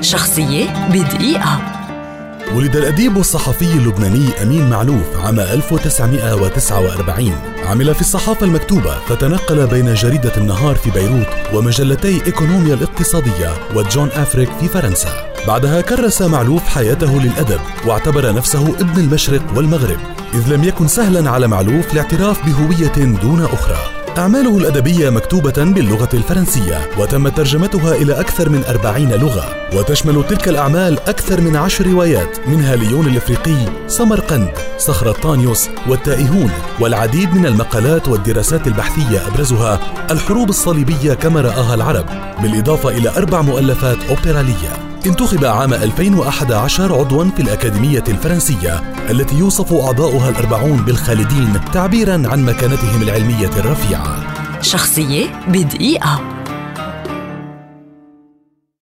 شخصية بدقيقة. ولد الأديب والصحفي اللبناني أمين معلوف عام 1949 عمل في الصحافة المكتوبة فتنقل بين جريدة النهار في بيروت ومجلتي إيكونوميا الاقتصادية وجون أفريك في فرنسا. بعدها كرس معلوف حياته للأدب واعتبر نفسه ابن المشرق والمغرب إذ لم يكن سهلا على معلوف الاعتراف بهوية دون أخرى. أعماله الأدبية مكتوبة باللغة الفرنسية وتم ترجمتها إلى أكثر من أربعين لغة وتشمل تلك الأعمال أكثر من عشر روايات منها ليون الإفريقي سمرقند صخرة طانيوس والتائهون والعديد من المقالات والدراسات البحثية أبرزها الحروب الصليبية كما رآها العرب بالإضافة إلى أربع مؤلفات أوبرالية. انتخب عام 2011 عضوا في الأكاديمية الفرنسية التي يوصف أعضاؤها الأربعون بالخالدين تعبيرا عن مكانتهم العلمية الرفيعة. شخصية بدقيقة.